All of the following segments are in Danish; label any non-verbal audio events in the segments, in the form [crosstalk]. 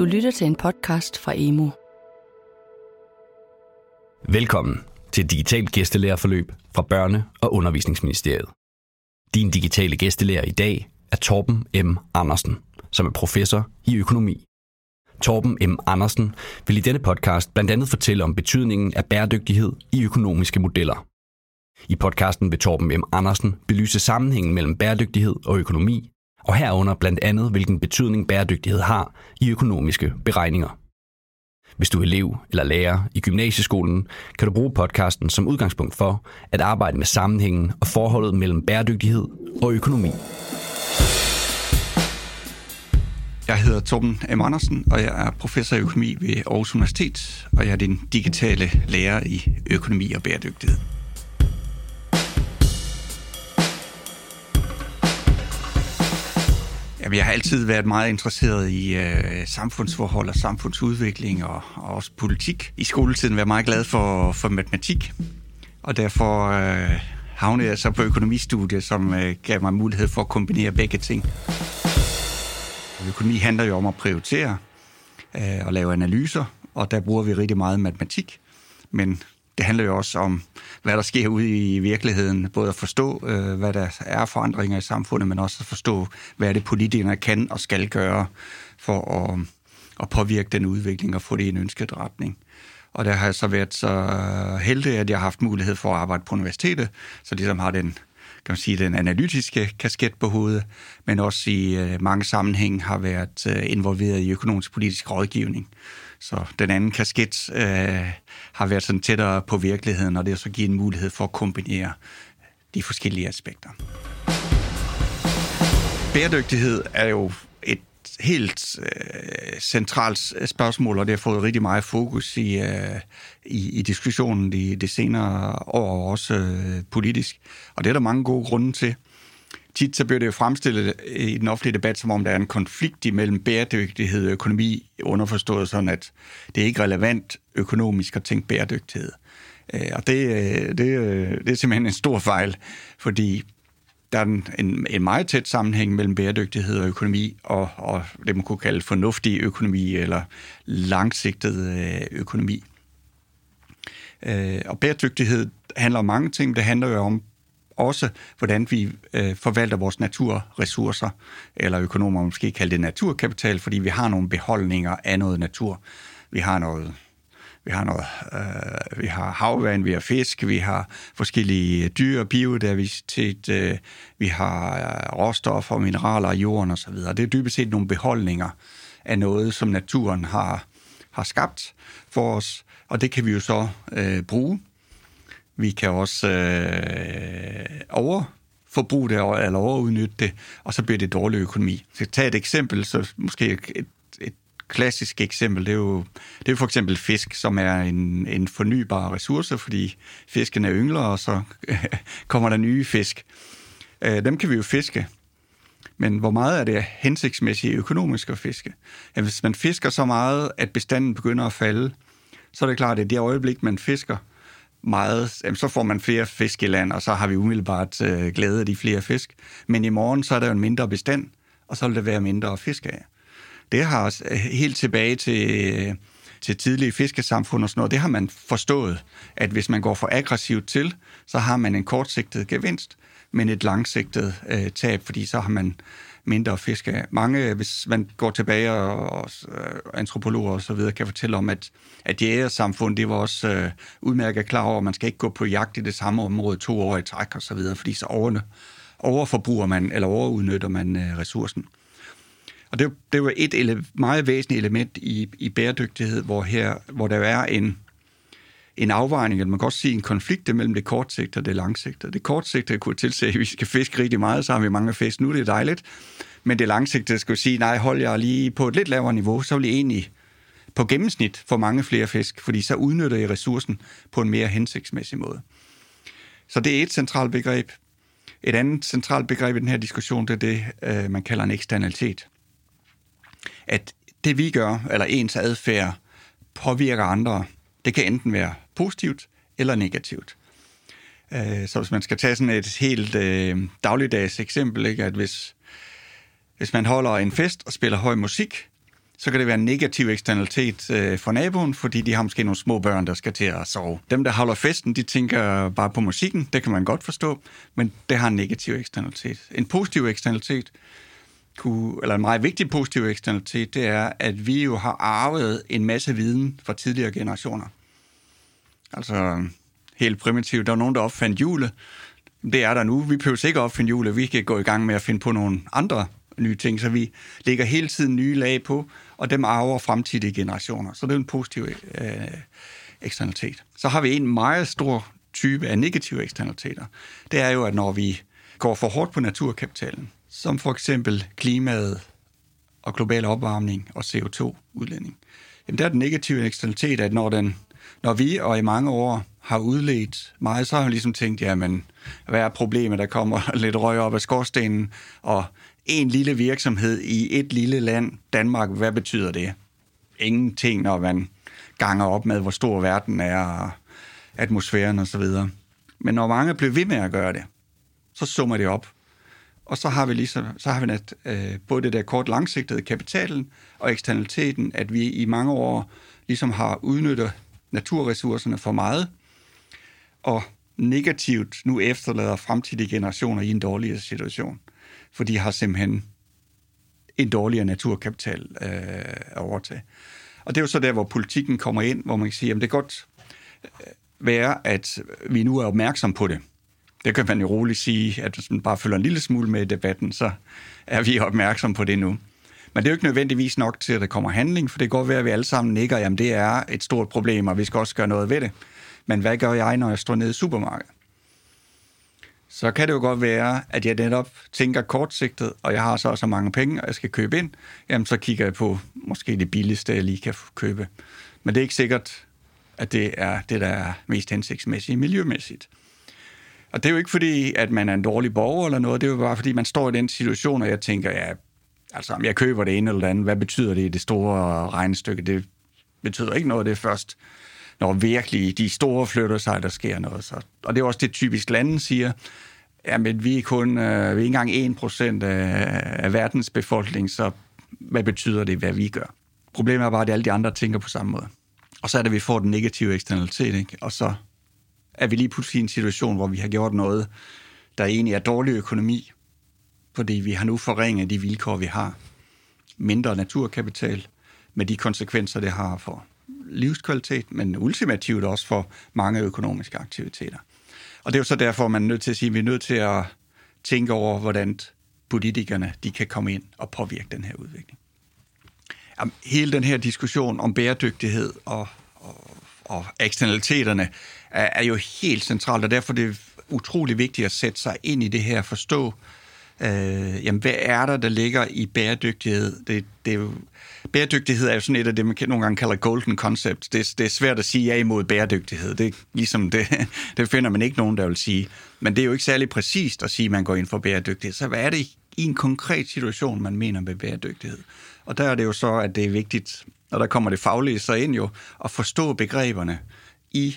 Du lytter til en podcast fra Emo. Velkommen til Digitalt Gæstelærerforløb fra Børne- og Undervisningsministeriet. Din digitale gæstelærer i dag er Torben M. Andersen, som er professor i økonomi. Torben M. Andersen vil i denne podcast blandt andet fortælle om betydningen af bæredygtighed i økonomiske modeller. I podcasten vil Torben M. Andersen belyse sammenhængen mellem bæredygtighed og økonomi, og herunder blandt andet, hvilken betydning bæredygtighed har i økonomiske beregninger. Hvis du er elev eller lærer i gymnasieskolen, kan du bruge podcasten som udgangspunkt for at arbejde med sammenhængen og forholdet mellem bæredygtighed og økonomi. Jeg hedder Torben M. Andersen, og jeg er professor i økonomi ved Aarhus Universitet, og jeg er din digitale lærer i økonomi og bæredygtighed. Jamen, jeg har altid været meget interesseret i øh, samfundsforhold og samfundsudvikling og, og også politik. I skoletiden var jeg meget glad for, for matematik, og derfor øh, havnede jeg så på økonomistudiet, som øh, gav mig mulighed for at kombinere begge ting. Økonomi handler jo om at prioritere øh, og lave analyser, og der bruger vi rigtig meget matematik. Men det handler jo også om, hvad der sker ude i virkeligheden. Både at forstå, øh, hvad der er forandringer i samfundet, men også at forstå, hvad det politikerne kan og skal gøre for at, at påvirke den udvikling og få det i en ønsket retning. Og der har jeg så været så heldig, at jeg har haft mulighed for at arbejde på universitetet, så ligesom har den kan man sige, den analytiske kasket på hovedet, men også i øh, mange sammenhæng har været øh, involveret i økonomisk politisk rådgivning. Så den anden kasket øh, har været sådan tættere på virkeligheden, og det har så givet en mulighed for at kombinere de forskellige aspekter. Bæredygtighed er jo helt øh, centralt spørgsmål, og det har fået rigtig meget fokus i, øh, i, i diskussionen de, de senere år, også øh, politisk. Og det er der mange gode grunde til. Tit så bliver det jo fremstillet i den offentlige debat, som om der er en konflikt imellem bæredygtighed og økonomi, underforstået sådan, at det er ikke relevant økonomisk at tænke bæredygtighed. Øh, og det, øh, det, øh, det er simpelthen en stor fejl, fordi der er en, en, en meget tæt sammenhæng mellem bæredygtighed og økonomi, og, og det man kunne kalde fornuftig økonomi eller langsigtet øh, økonomi. Øh, og bæredygtighed handler om mange ting. Det handler jo om også, hvordan vi øh, forvalter vores naturressourcer, eller økonomer måske kalde det naturkapital, fordi vi har nogle beholdninger af noget natur. Vi har noget vi har, noget, øh, vi har havvand, vi har fisk, vi har forskellige dyr, biodiversitet, øh, vi har øh, råstoffer, mineraler i jorden osv. Det er dybest set nogle beholdninger af noget, som naturen har, har skabt for os, og det kan vi jo så øh, bruge. Vi kan også øh, over forbruge det eller overudnytte det, og så bliver det dårlig økonomi. Så tag et eksempel, så måske et, et klassisk eksempel, det er jo, det er jo for eksempel fisk, som er en, en fornybar ressource, fordi fisken er yngler, og så [laughs] kommer der nye fisk. Øh, dem kan vi jo fiske. Men hvor meget er det hensigtsmæssigt økonomisk at fiske? Hvis man fisker så meget, at bestanden begynder at falde, så er det klart, at det øjeblik, man fisker meget, så får man flere fisk i land, og så har vi umiddelbart øh, glæde af de flere fisk. Men i morgen, så er der jo en mindre bestand, og så vil der være mindre fisk af det har øh, helt tilbage til, øh, til tidlige fiskesamfund og sådan noget, det har man forstået, at hvis man går for aggressivt til, så har man en kortsigtet gevinst, men et langsigtet øh, tab, fordi så har man mindre fisk af. Mange, hvis man går tilbage og, og øh, antropologer og så videre, kan fortælle om, at, at jægersamfund, det var også øh, udmærket klar over, at man skal ikke gå på jagt i det samme område to år i træk og så videre, fordi så over, overforbruger man, eller overudnytter man øh, ressourcen. Og det, det var et ele, meget væsentligt element i, i bæredygtighed, hvor, her, hvor der er en, en afvejning, eller man kan også sige en konflikt mellem det kortsigtede og det langsigtede. Det kortsigtede kunne tilse, at vi skal fiske rigtig meget, så har vi mange fisk nu, det er dejligt. Men det langsigtede skulle sige, nej, hold jeg lige på et lidt lavere niveau, så vil I egentlig på gennemsnit få mange flere fisk, fordi så udnytter I ressourcen på en mere hensigtsmæssig måde. Så det er et centralt begreb. Et andet centralt begreb i den her diskussion, det er det, øh, man kalder en eksternalitet at det vi gør, eller ens adfærd, påvirker andre. Det kan enten være positivt eller negativt. Øh, så hvis man skal tage sådan et helt øh, dagligdags eksempel, ikke, at hvis, hvis man holder en fest og spiller høj musik, så kan det være en negativ eksternalitet øh, for naboen, fordi de har måske nogle små børn, der skal til at sove. Dem, der holder festen, de tænker bare på musikken, det kan man godt forstå, men det har en negativ eksternalitet. En positiv eksternalitet, kunne, eller en meget vigtig positiv eksternalitet, det er, at vi jo har arvet en masse viden fra tidligere generationer. Altså helt primitivt, der var nogen, der opfandt hjulet. Det er der nu. Vi behøver ikke opfinde hjulet. Vi kan gå i gang med at finde på nogle andre nye ting, så vi lægger hele tiden nye lag på, og dem arver fremtidige generationer. Så det er en positiv øh, eksternalitet. Så har vi en meget stor type af negative eksternaliteter. Det er jo, at når vi går for hårdt på naturkapitalen, som for eksempel klimaet og global opvarmning og CO2-udledning, jamen der er den negative eksternalitet, at når, den, når vi og i mange år har udledt meget, så har man ligesom tænkt, jamen, hvad er problemet, der kommer [laughs] lidt røg op af skorstenen, og en lille virksomhed i et lille land, Danmark, hvad betyder det? Ingenting, når man ganger op med, hvor stor verden er, og atmosfæren og så videre. Men når mange bliver ved med at gøre det, så summer det op. Og så har vi ligesom, så har vi net, øh, både det der kort langsigtede kapitalen og eksternaliteten, at vi i mange år ligesom har udnyttet naturressourcerne for meget, og negativt nu efterlader fremtidige generationer i en dårligere situation for de har simpelthen en dårligere naturkapital øh, at overtage. Og det er jo så der, hvor politikken kommer ind, hvor man kan sige, at det kan godt øh, være, at vi nu er opmærksom på det. Det kan man jo roligt sige, at hvis man bare følger en lille smule med i debatten, så er vi opmærksom på det nu. Men det er jo ikke nødvendigvis nok til, at der kommer handling, for det går ved, at vi alle sammen nikker, jamen det er et stort problem, og vi skal også gøre noget ved det. Men hvad gør jeg, når jeg står nede i supermarkedet? så kan det jo godt være, at jeg netop tænker kortsigtet, og jeg har så så mange penge, og jeg skal købe ind, jamen så kigger jeg på måske det billigste, jeg lige kan købe. Men det er ikke sikkert, at det er det, der er mest hensigtsmæssigt miljømæssigt. Og det er jo ikke fordi, at man er en dårlig borger eller noget, det er jo bare fordi, man står i den situation, og jeg tænker, ja, altså om jeg køber det ene eller det andet, hvad betyder det i det store regnestykke? Det betyder ikke noget, det er først, når virkelig de store flytter sig, der sker noget. Så, og det er også det, typisk landen siger. Jamen, vi er kun øh, vi er ikke engang 1% af, af verdens befolkning, så hvad betyder det, hvad vi gør? Problemet er bare, at alle de andre tænker på samme måde. Og så er det, at vi får den negative eksternalitet, ikke? og så er vi lige pludselig i en situation, hvor vi har gjort noget, der egentlig er dårlig økonomi, fordi vi har nu forringet de vilkår, vi har. Mindre naturkapital, med de konsekvenser, det har for livskvalitet, men ultimativt også for mange økonomiske aktiviteter. Og det er jo så derfor, man er nødt til at sige, at vi er nødt til at tænke over, hvordan politikerne de kan komme ind og påvirke den her udvikling. Jamen, hele den her diskussion om bæredygtighed og, og, eksternaliteterne er, er jo helt centralt, og derfor er det utrolig vigtigt at sætte sig ind i det her, forstå, øh, jamen, hvad er der, der ligger i bæredygtighed? Det, det er jo, bæredygtighed er jo sådan et af det, man nogle gange kalder golden concept. Det, det er svært at sige ja imod bæredygtighed. Det, ligesom det, [laughs] det finder man ikke nogen, der vil sige. Men det er jo ikke særlig præcist at sige, at man går ind for bæredygtighed. Så hvad er det i en konkret situation, man mener med bæredygtighed? Og der er det jo så, at det er vigtigt, og der kommer det faglige så ind jo, at forstå begreberne i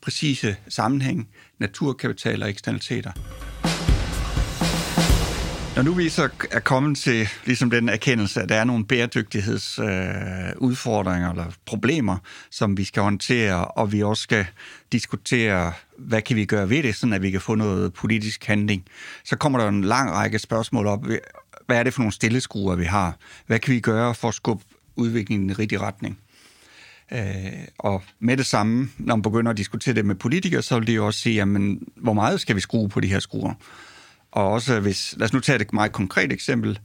præcise sammenhæng, naturkapital og eksternaliteter. Når nu vi så er kommet til ligesom den erkendelse, at der er nogle bæredygtighedsudfordringer øh, eller problemer, som vi skal håndtere, og vi også skal diskutere, hvad kan vi gøre ved det, sådan at vi kan få noget politisk handling, så kommer der en lang række spørgsmål op. Hvad er det for nogle stilleskruer, vi har? Hvad kan vi gøre for at skubbe udviklingen i den rigtige retning? Øh, og med det samme, når man begynder at diskutere det med politikere, så vil de jo også sige, jamen, hvor meget skal vi skrue på de her skruer? Og også hvis, lad os nu tage et meget konkret eksempel,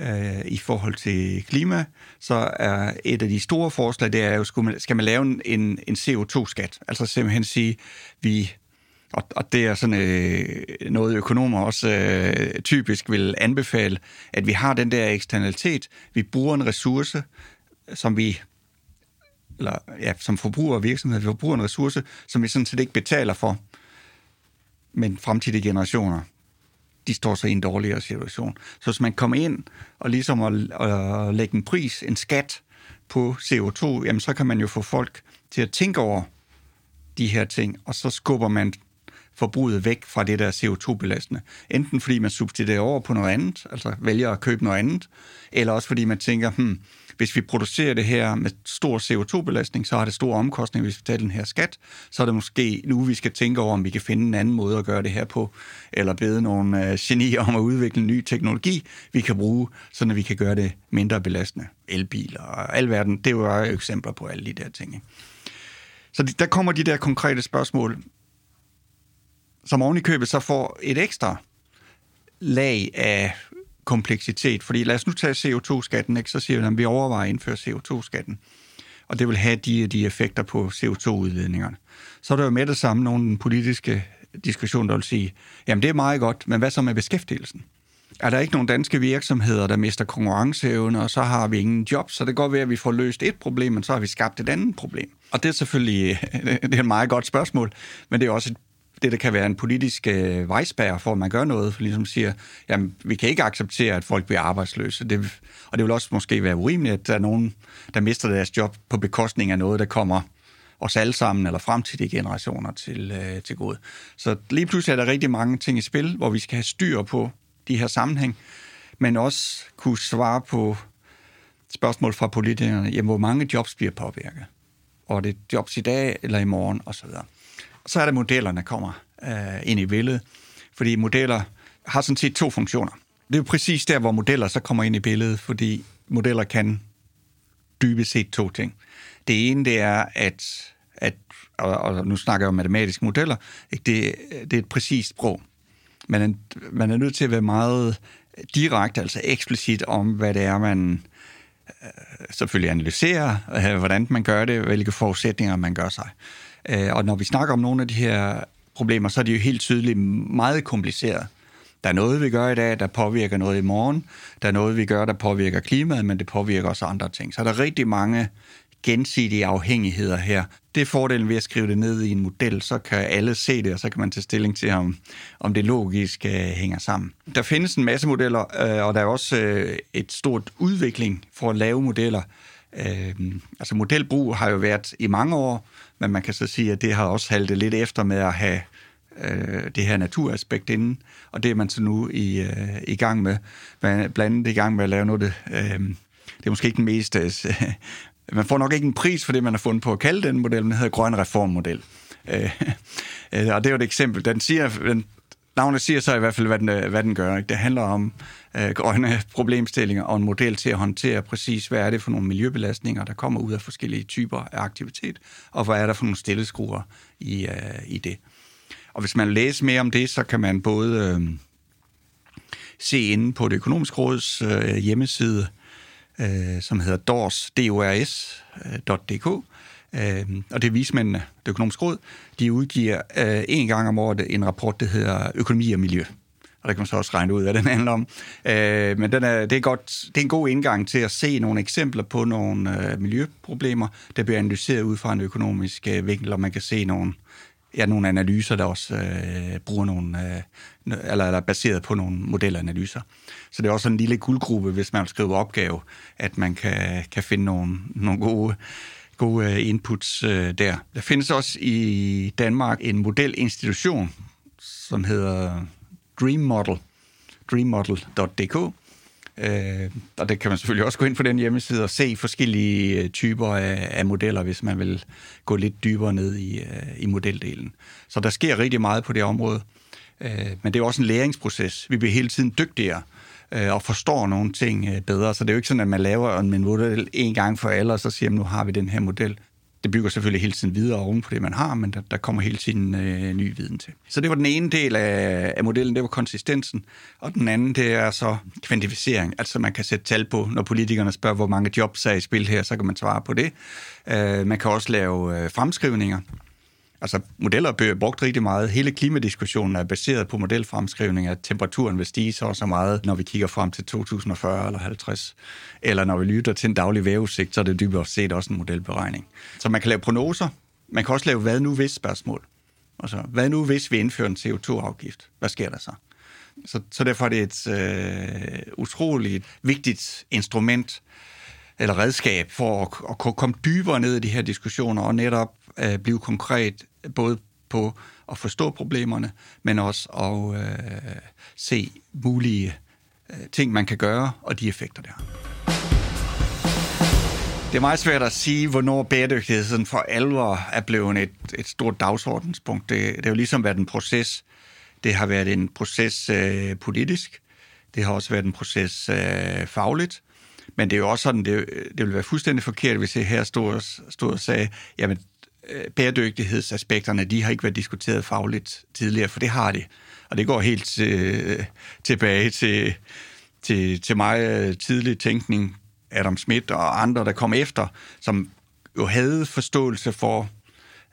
øh, i forhold til klima, så er et af de store forslag, det er jo, skal man, skal man lave en, en CO2-skat? Altså simpelthen sige, vi og, og det er sådan øh, noget, økonomer også øh, typisk vil anbefale, at vi har den der eksternalitet. Vi bruger en ressource, som vi eller ja, som forbruger og virksomhed, vi forbruger en ressource, som vi sådan set ikke betaler for, men fremtidige generationer de står så i en dårligere situation. Så hvis man kommer ind og ligesom at, at lægge en pris, en skat på CO2, jamen så kan man jo få folk til at tænke over de her ting, og så skubber man forbruget væk fra det der CO2-belastende. Enten fordi man substituerer over på noget andet, altså vælger at købe noget andet, eller også fordi man tænker, hmm, hvis vi producerer det her med stor CO2-belastning, så har det store omkostninger, hvis vi tager den her skat. Så er det måske nu, vi skal tænke over, om vi kan finde en anden måde at gøre det her på, eller bede nogle øh, genier om at udvikle ny teknologi, vi kan bruge, så vi kan gøre det mindre belastende. Elbiler og alverden, det er jo eksempler på alle de der ting. Ikke? Så der kommer de der konkrete spørgsmål, som oven i købet så får et ekstra lag af kompleksitet. Fordi lad os nu tage CO2-skatten, ikke? så siger vi, at vi overvejer at indføre CO2-skatten, og det vil have de, de effekter på CO2-udledningerne. Så er der jo med det samme nogle politiske diskussioner, der vil sige, jamen det er meget godt, men hvad så med beskæftigelsen? Er der ikke nogen danske virksomheder, der mister konkurrenceevne, og så har vi ingen job, så det går ved, at vi får løst et problem, men så har vi skabt et andet problem. Og det er selvfølgelig [laughs] det er et meget godt spørgsmål, men det er også et det, der kan være en politisk øh, vejspær for, at man gør noget, for ligesom siger, jamen, vi kan ikke acceptere, at folk bliver arbejdsløse. Det, og det vil også måske være urimeligt, at der er nogen, der mister deres job på bekostning af noget, der kommer os alle sammen eller fremtidige generationer til, øh, til gode. Så lige pludselig er der rigtig mange ting i spil, hvor vi skal have styr på de her sammenhæng, men også kunne svare på spørgsmål fra politikerne, jamen, hvor mange jobs bliver påvirket? Og det jobs i dag eller i morgen, osv. Så er det modellerne, kommer øh, ind i billedet, fordi modeller har sådan set to funktioner. Det er jo præcis der, hvor modeller så kommer ind i billedet, fordi modeller kan dybest set to ting. Det ene, det er, at, at og, og nu snakker jeg om matematiske modeller, ikke? Det, det er et præcist sprog. Man er, man er nødt til at være meget direkte, altså eksplicit om, hvad det er, man øh, selvfølgelig analysere, øh, hvordan man gør det, hvilke forudsætninger man gør sig. Øh, og når vi snakker om nogle af de her problemer, så er de jo helt tydeligt meget komplicerede. Der er noget, vi gør i dag, der påvirker noget i morgen. Der er noget, vi gør, der påvirker klimaet, men det påvirker også andre ting. Så er der rigtig mange gensidige afhængigheder her. Det er fordelen ved at skrive det ned i en model, så kan alle se det, og så kan man tage stilling til, om, om det logisk øh, hænger sammen. Der findes en masse modeller, øh, og der er også øh, et stort udvikling for at lave modeller. Øh, altså modelbrug har jo været i mange år, men man kan så sige, at det har også haltet lidt efter med at have øh, det her naturaspekt inden, og det er man så nu i, øh, i gang med. Man blandt andet i gang med at lave noget, øh, det er måske ikke den mest... Øh, man får nok ikke en pris for det, man har fundet på at kalde den model, men den hedder grøn reformmodel. Øh, øh og det er jo et eksempel. Den siger, den, navnet siger så i hvert fald, hvad den, øh, hvad den gør. Ikke? Det handler om øh, grønne problemstillinger og en model til at håndtere præcis, hvad er det for nogle miljøbelastninger, der kommer ud af forskellige typer af aktivitet, og hvad er der for nogle stilleskruer i, øh, i det. Og hvis man læser mere om det, så kan man både øh, se inde på det økonomiske råds øh, hjemmeside, øh, som hedder dors.dk, øh, øh, og det er vismændene, det økonomiske råd, de udgiver øh, en gang om året en rapport, der hedder Økonomi og Miljø. Og der kan man så også regne ud, hvad den handler om. Øh, men den er, det, er godt, det er en god indgang til at se nogle eksempler på nogle øh, miljøproblemer, der bliver analyseret ud fra en økonomisk øh, vinkel, og man kan se nogle, ja, nogle analyser, der også øh, bruger nogle, øh, eller, eller baseret på nogle modelanalyser. Så det er også en lille guldgruppe, hvis man skriver opgave, at man kan, kan finde nogle, nogle gode gode øh, inputs øh, der. Der findes også i Danmark en modelinstitution, som hedder Dream Model, dreammodel.dk, øh, og det kan man selvfølgelig også gå ind på den hjemmeside og se forskellige øh, typer af, af modeller, hvis man vil gå lidt dybere ned i, øh, i modeldelen. Så der sker rigtig meget på det område, Øh, men det er også en læringsproces. Vi bliver hele tiden dygtigere øh, og forstår nogle ting øh, bedre. Så det er jo ikke sådan, at man laver en model en gang for alle, og så siger man, nu har vi den her model. Det bygger selvfølgelig hele tiden videre oven på det, man har, men der, der kommer hele tiden øh, ny viden til. Så det var den ene del af, af modellen, det var konsistensen. Og den anden, det er så kvantificering. Altså man kan sætte tal på, når politikerne spørger, hvor mange jobs er i spil her, så kan man svare på det. Øh, man kan også lave øh, fremskrivninger. Altså, modeller bliver brugt rigtig meget. Hele klimadiskussionen er baseret på modelfremskrivning, at temperaturen vil stige så og så meget, når vi kigger frem til 2040 eller 50. Eller når vi lytter til en daglig vejrudsigt, så er det dybere set også en modelberegning. Så man kan lave prognoser. Man kan også lave hvad nu hvis spørgsmål. Altså, hvad nu hvis vi indfører en CO2-afgift? Hvad sker der så? Så, så derfor er det et øh, utroligt vigtigt instrument eller redskab for at, at komme dybere ned i de her diskussioner og netop øh, blive konkret både på at forstå problemerne, men også at øh, se mulige øh, ting, man kan gøre, og de effekter, der. Det er meget svært at sige, hvornår bæredygtighed sådan for alvor er blevet et, et stort dagsordenspunkt. Det, det er jo ligesom været en proces. Det har været en proces øh, politisk. Det har også været en proces øh, fagligt. Men det er jo også sådan, det, det ville være fuldstændig forkert, hvis jeg her stod, stod og sagde, jamen Øh, bæredygtighedsaspekterne, de har ikke været diskuteret fagligt tidligere, for det har de. Og det går helt øh, tilbage til, til, til meget øh, tidlig tænkning, Adam Smith og andre, der kom efter, som jo havde forståelse for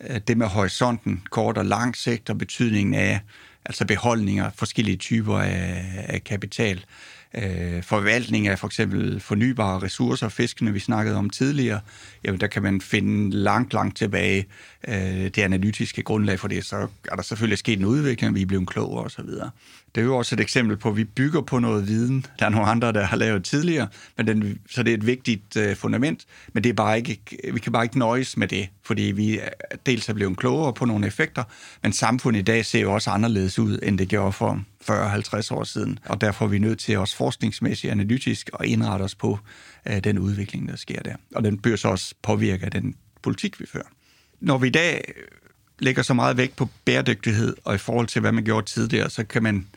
øh, det med horisonten, kort og lang sigt, og betydningen af altså beholdninger, forskellige typer af, af kapital øh, forvaltning af for eksempel fornybare ressourcer, fiskene vi snakkede om tidligere, jamen der kan man finde langt, langt tilbage øh, det analytiske grundlag for det. Så er der selvfølgelig sket en udvikling, vi er blevet klogere osv. Det er jo også et eksempel på, at vi bygger på noget viden, der er nogle andre, der har lavet tidligere, men den, så det er et vigtigt øh, fundament, men det er bare ikke, vi kan bare ikke nøjes med det, fordi vi dels er blevet klogere på nogle effekter, men samfundet i dag ser jo også anderledes ud, end det gjorde for 40-50 år siden, og derfor er vi nødt til også forskningsmæssigt analytisk at indrette os på øh, den udvikling, der sker der. Og den bør så også påvirke af den politik, vi fører. Når vi i dag lægger så meget vægt på bæredygtighed, og i forhold til, hvad man gjorde tidligere, så kan man,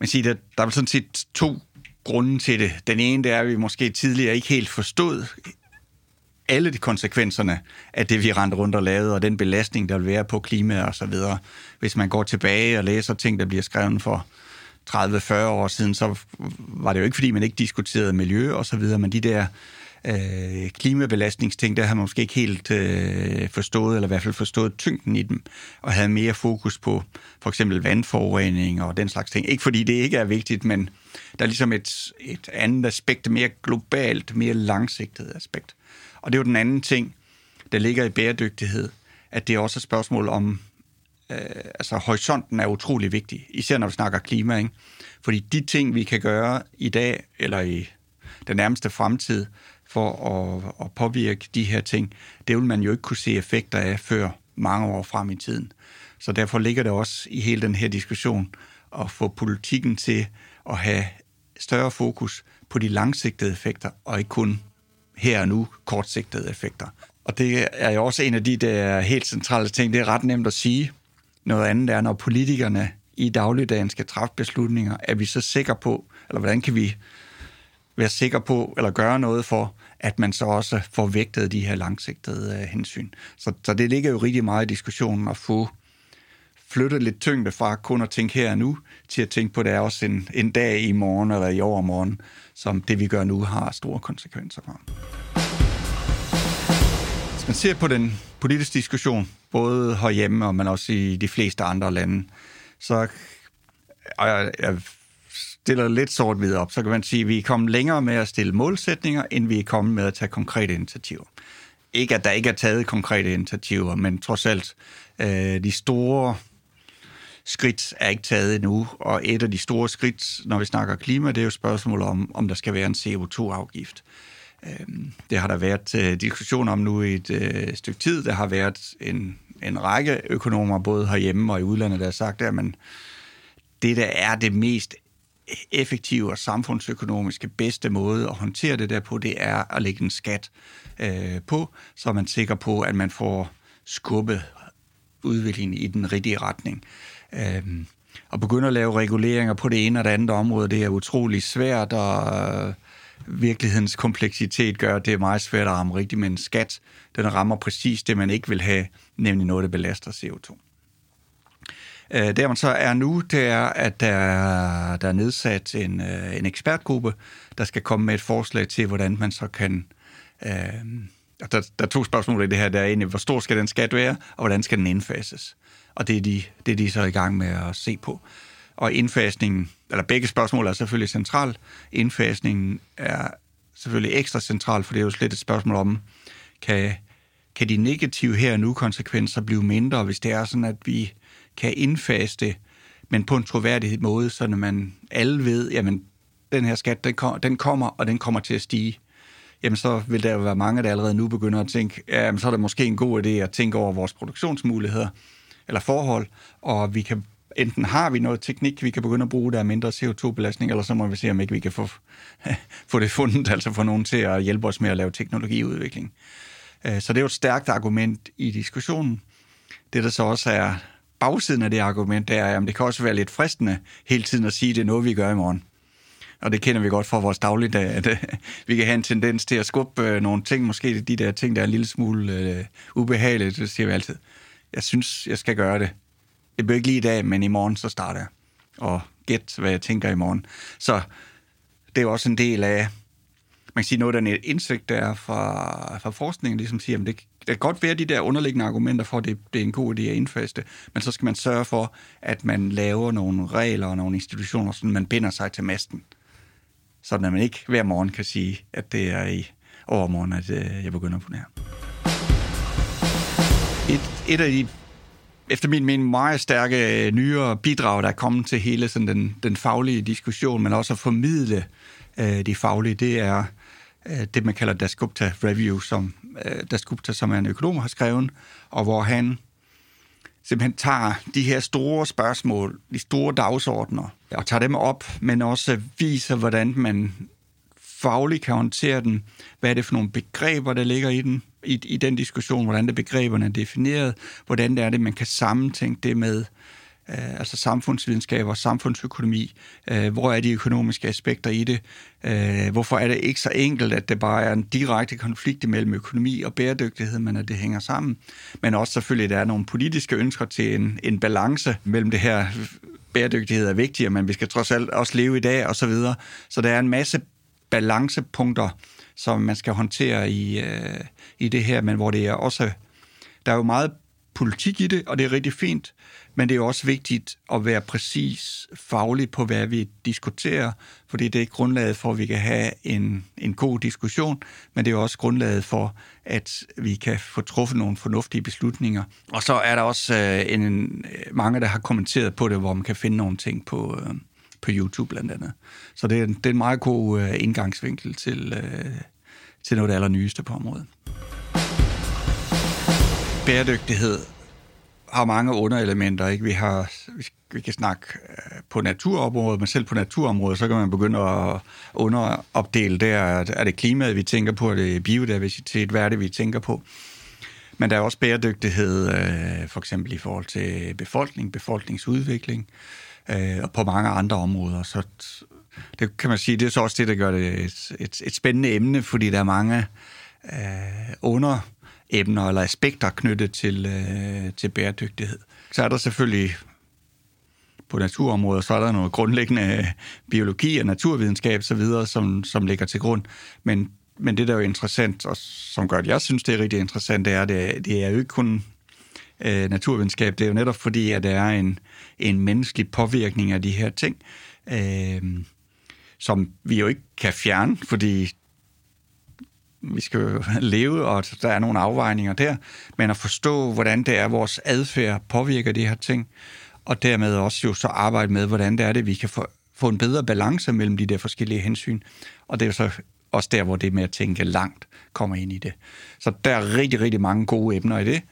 man siger, der, der er sådan set to grunde til det. Den ene, det er, at vi måske tidligere ikke helt forstod alle de konsekvenserne af det, vi rendte rundt og lavede, og den belastning, der vil være på klima og så videre. Hvis man går tilbage og læser ting, der bliver skrevet for 30-40 år siden, så var det jo ikke, fordi man ikke diskuterede miljø og så videre, men de der øh, klimabelastningsting, der havde man måske ikke helt øh, forstået, eller i hvert fald forstået tyngden i dem, og havde mere fokus på for eksempel vandforurening og den slags ting. Ikke fordi det ikke er vigtigt, men der er ligesom et, et andet aspekt, mere globalt, mere langsigtet aspekt. Og det er jo den anden ting, der ligger i bæredygtighed, at det er også et spørgsmål om, øh, altså horisonten er utrolig vigtig, især når vi snakker klima, ikke? Fordi de ting, vi kan gøre i dag, eller i den nærmeste fremtid, for at, at påvirke de her ting, det vil man jo ikke kunne se effekter af før mange år frem i tiden. Så derfor ligger det også i hele den her diskussion at få politikken til at have større fokus på de langsigtede effekter, og ikke kun her og nu kortsigtede effekter. Og det er jo også en af de der helt centrale ting. Det er ret nemt at sige. Noget andet er, når politikerne i dagligdagen skal træffe beslutninger, er vi så sikre på, eller hvordan kan vi være sikre på, eller gøre noget for, at man så også får vægtet de her langsigtede øh, hensyn. Så, så det ligger jo rigtig meget i diskussionen at få flyttet lidt tyngde fra kun at tænke her og nu, til at tænke på, at det er også en, en dag i morgen eller i overmorgen, som det vi gør nu har store konsekvenser for. Hvis man ser på den politiske diskussion, både herhjemme og men også i de fleste andre lande, så og jeg, jeg stiller lidt sort videre op, så kan man sige, at vi er kommet længere med at stille målsætninger, end vi er kommet med at tage konkrete initiativer. Ikke at der ikke er taget konkrete initiativer, men trods alt øh, de store skridt er ikke taget endnu, og et af de store skridt, når vi snakker klima, det er jo spørgsmålet om, om der skal være en CO2-afgift. Øhm, det har der været øh, diskussion om nu i et øh, stykke tid. Der har været en, en række økonomer, både herhjemme og i udlandet, der har sagt, at man, det der er det mest effektive og samfundsøkonomiske bedste måde at håndtere det der på, det er at lægge en skat øh, på, så er man sikker på, at man får skubbet udviklingen i den rigtige retning. Øh, at begynde at lave reguleringer på det ene og det andet område, det er utrolig svært, og øh, virkelighedens kompleksitet gør, at det er meget svært at ramme rigtigt men skat. Den rammer præcis det, man ikke vil have, nemlig noget, der belaster CO2. Øh, der man så er nu, det er, at der, der er nedsat en, øh, en ekspertgruppe, der skal komme med et forslag til, hvordan man så kan... Øh, der, der er to spørgsmål i det her. Der er egentlig, hvor stor skal den skat være, og hvordan skal den indfases? og det er, de, det er de så i gang med at se på. Og indfasningen, eller begge spørgsmål er selvfølgelig central. Indfasningen er selvfølgelig ekstra central, for det er jo slet et spørgsmål om, kan, kan de negative her og nu konsekvenser blive mindre, hvis det er sådan, at vi kan indfase det, men på en troværdig måde, så når man alle ved, jamen den her skat, den, kom, den kommer, og den kommer til at stige, jamen så vil der jo være mange, der allerede nu begynder at tænke, jamen så er det måske en god idé at tænke over vores produktionsmuligheder, eller forhold, og vi kan enten har vi noget teknik, vi kan begynde at bruge, der er mindre CO2-belastning, eller så må vi se, om ikke vi kan få, [laughs] få det fundet, altså få nogen til at hjælpe os med at lave teknologiudvikling. Øh, så det er jo et stærkt argument i diskussionen. Det, der så også er bagsiden af det argument, det er, at det kan også være lidt fristende hele tiden at sige, at det er noget, vi gør i morgen. Og det kender vi godt fra vores dagligdag, at øh, vi kan have en tendens til at skubbe øh, nogle ting, måske de der ting, der er en lille smule øh, ubehagelige, det siger vi altid. Jeg synes, jeg skal gøre det. Det bliver ikke lige i dag, men i morgen, så starter jeg. Og gæt, hvad jeg tænker i morgen. Så det er også en del af, man kan sige, noget af den indsigt, der er fra, fra forskningen, ligesom siger, at det kan godt være de der underliggende argumenter for, at det, det er en god idé at indfaste, men så skal man sørge for, at man laver nogle regler og nogle institutioner, så man binder sig til masten. Så man ikke hver morgen kan sige, at det er i overmorgen, at øh, jeg begynder på det her. Et, et af de efter min mening meget stærke øh, nyere bidrag, der er kommet til hele sådan den, den faglige diskussion, men også at formidle øh, de faglige, det er øh, det, man kalder Dasgupta Review, som øh, Dasgupta, som er en økonom, har skrevet, og hvor han simpelthen tager de her store spørgsmål, de store dagsordner, og tager dem op, men også viser, hvordan man fagligt kan håndtere den. Hvad er det for nogle begreber, der ligger i den, i, i den diskussion, hvordan er begreberne er defineret, hvordan det er det, man kan sammentænke det med øh, altså samfundsvidenskab og samfundsøkonomi. Øh, hvor er de økonomiske aspekter i det? Øh, hvorfor er det ikke så enkelt, at det bare er en direkte konflikt mellem økonomi og bæredygtighed, men at det hænger sammen? Men også selvfølgelig, der er nogle politiske ønsker til en, en balance mellem det her bæredygtighed er vigtigere, men vi skal trods alt også leve i dag og så videre. Så der er en masse balancepunkter, som man skal håndtere i, øh, i det her, men hvor det er også, der er jo meget politik i det, og det er rigtig fint, men det er også vigtigt at være præcis faglig på, hvad vi diskuterer, fordi det er grundlaget for, at vi kan have en, en god diskussion, men det er også grundlaget for, at vi kan få truffet nogle fornuftige beslutninger. Og så er der også øh, en, øh, mange, der har kommenteret på det, hvor man kan finde nogle ting på, øh, på YouTube blandt andet. Så det er, det er en meget god øh, indgangsvinkel til, øh, til noget af det allernyeste på området. Bæredygtighed har mange underelementer. Ikke? Vi, har, vi kan snakke øh, på naturområdet, men selv på naturområdet, så kan man begynde at underopdele der. Er det klimaet, vi tænker på? Er det biodiversitet? Hvad er det, vi tænker på? Men der er også bæredygtighed, øh, for eksempel i forhold til befolkning, befolkningsudvikling, øh, og på mange andre områder. Så det kan man sige, det er så også det, der gør det et, et, et spændende emne, fordi der er mange øh, under emner eller aspekter knyttet til, øh, til bæredygtighed. Så er der selvfølgelig på naturområdet, så er der noget grundlæggende øh, biologi og naturvidenskab osv., som, som ligger til grund. Men, men det, der er jo interessant, og som gør, at jeg synes, det er rigtig interessant, det er, det, det er jo ikke kun øh, naturvidenskab, det er jo netop fordi, at der er en, en menneskelig påvirkning af de her ting, øh, som vi jo ikke kan fjerne, fordi vi skal jo [laughs] leve, og der er nogle afvejninger der, men at forstå, hvordan det er, vores adfærd påvirker de her ting, og dermed også jo så arbejde med, hvordan det er det, vi kan få, få en bedre balance mellem de der forskellige hensyn. Og det er jo så også der, hvor det med at tænke langt kommer ind i det. Så der er rigtig, rigtig mange gode emner i det.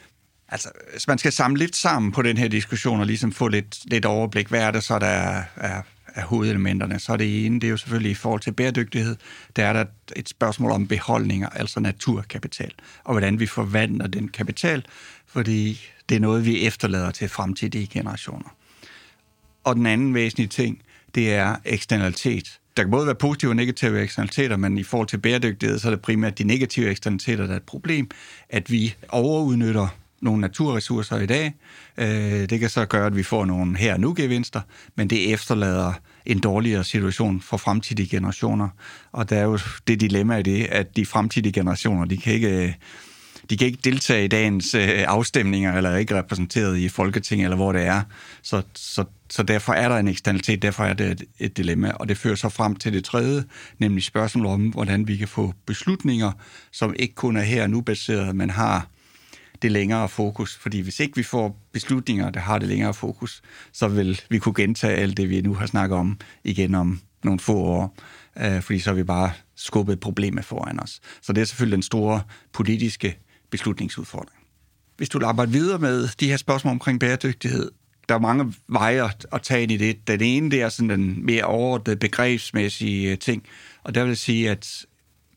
Altså, hvis man skal samle lidt sammen på den her diskussion og ligesom få lidt, lidt overblik, hvad er det så, der er, er af hovedelementerne. Så er det ene, det er jo selvfølgelig i forhold til bæredygtighed, der er der et spørgsmål om beholdninger, altså naturkapital, og hvordan vi forvandler den kapital, fordi det er noget, vi efterlader til fremtidige generationer. Og den anden væsentlige ting, det er eksternalitet. Der kan både være positive og negative eksternaliteter, men i forhold til bæredygtighed, så er det primært de negative eksternaliteter, der er et problem, at vi overudnytter nogle naturressourcer i dag. Øh, det kan så gøre, at vi får nogle her og nu gevinster, men det efterlader en dårligere situation for fremtidige generationer. Og der er jo det dilemma i det, at de fremtidige generationer, de kan ikke øh, de kan ikke deltage i dagens øh, afstemninger, eller er ikke repræsenteret i Folketinget, eller hvor det er. Så, så, så derfor er der en eksternalitet, derfor er det et, et dilemma. Og det fører så frem til det tredje, nemlig spørgsmålet om, hvordan vi kan få beslutninger, som ikke kun er her nu baseret, men har det længere fokus. Fordi hvis ikke vi får beslutninger, der har det længere fokus, så vil vi kunne gentage alt det, vi nu har snakket om igen om nogle få år. Øh, fordi så har vi bare skubbet problemet foran os. Så det er selvfølgelig den store politiske beslutningsudfordring. Hvis du vil arbejde videre med de her spørgsmål omkring bæredygtighed, der er mange veje at tage ind i det. Den ene, det er sådan den mere overordnede begrebsmæssige øh, ting, og der vil sige, at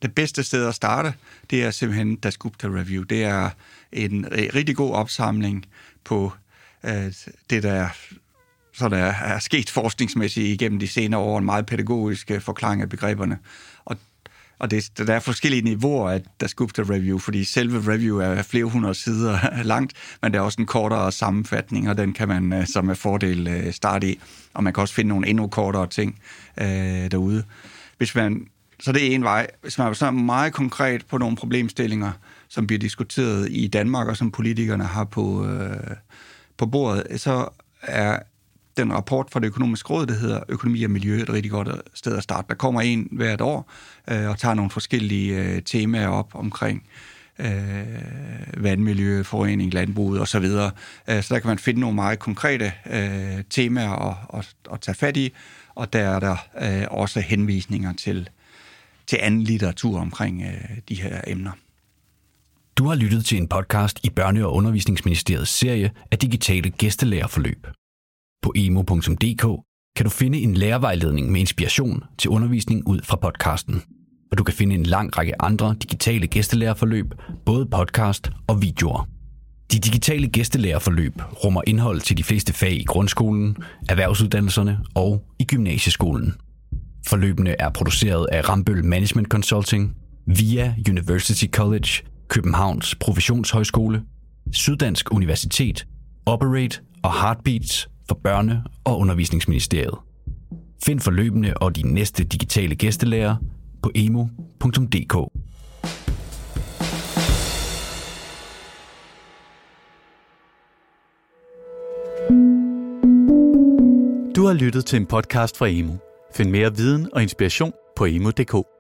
det bedste sted at starte, det er simpelthen Dasgupta Review. Det er en øh, rigtig god opsamling på øh, det, der så der er sket forskningsmæssigt igennem de senere år, en meget pædagogisk øh, forklaring af begreberne. Og, og det, der er forskellige niveauer af Dasgupta Review, fordi selve review er flere hundrede sider [laughs] langt, men der er også en kortere sammenfatning, og den kan man øh, som er fordel starte i. Og man kan også finde nogle endnu kortere ting øh, derude. Hvis man, så det er en vej. Hvis man er meget konkret på nogle problemstillinger, som bliver diskuteret i Danmark, og som politikerne har på, øh, på bordet, så er den rapport fra det økonomiske råd, der hedder Økonomi og Miljø, et rigtig godt sted at starte. Der kommer en hvert år øh, og tager nogle forskellige øh, temaer op omkring øh, vandmiljø, forurening, landbruget osv. Så, øh, så der kan man finde nogle meget konkrete øh, temaer at, at, at tage fat i, og der er der øh, også henvisninger til, til anden litteratur omkring øh, de her emner. Du har lyttet til en podcast i Børne- og Undervisningsministeriets serie af digitale gæstelærerforløb. På emo.dk kan du finde en lærervejledning med inspiration til undervisning ud fra podcasten. Og du kan finde en lang række andre digitale gæstelærerforløb, både podcast og videoer. De digitale gæstelærerforløb rummer indhold til de fleste fag i grundskolen, erhvervsuddannelserne og i gymnasieskolen. Forløbene er produceret af Rambøl Management Consulting, via University College, Københavns Professionshøjskole, Syddansk Universitet, Operate og Heartbeats for Børne- og Undervisningsministeriet. Find forløbene og de næste digitale gæstelærer på emo.dk. Du har lyttet til en podcast fra Emo. Find mere viden og inspiration på emo.dk.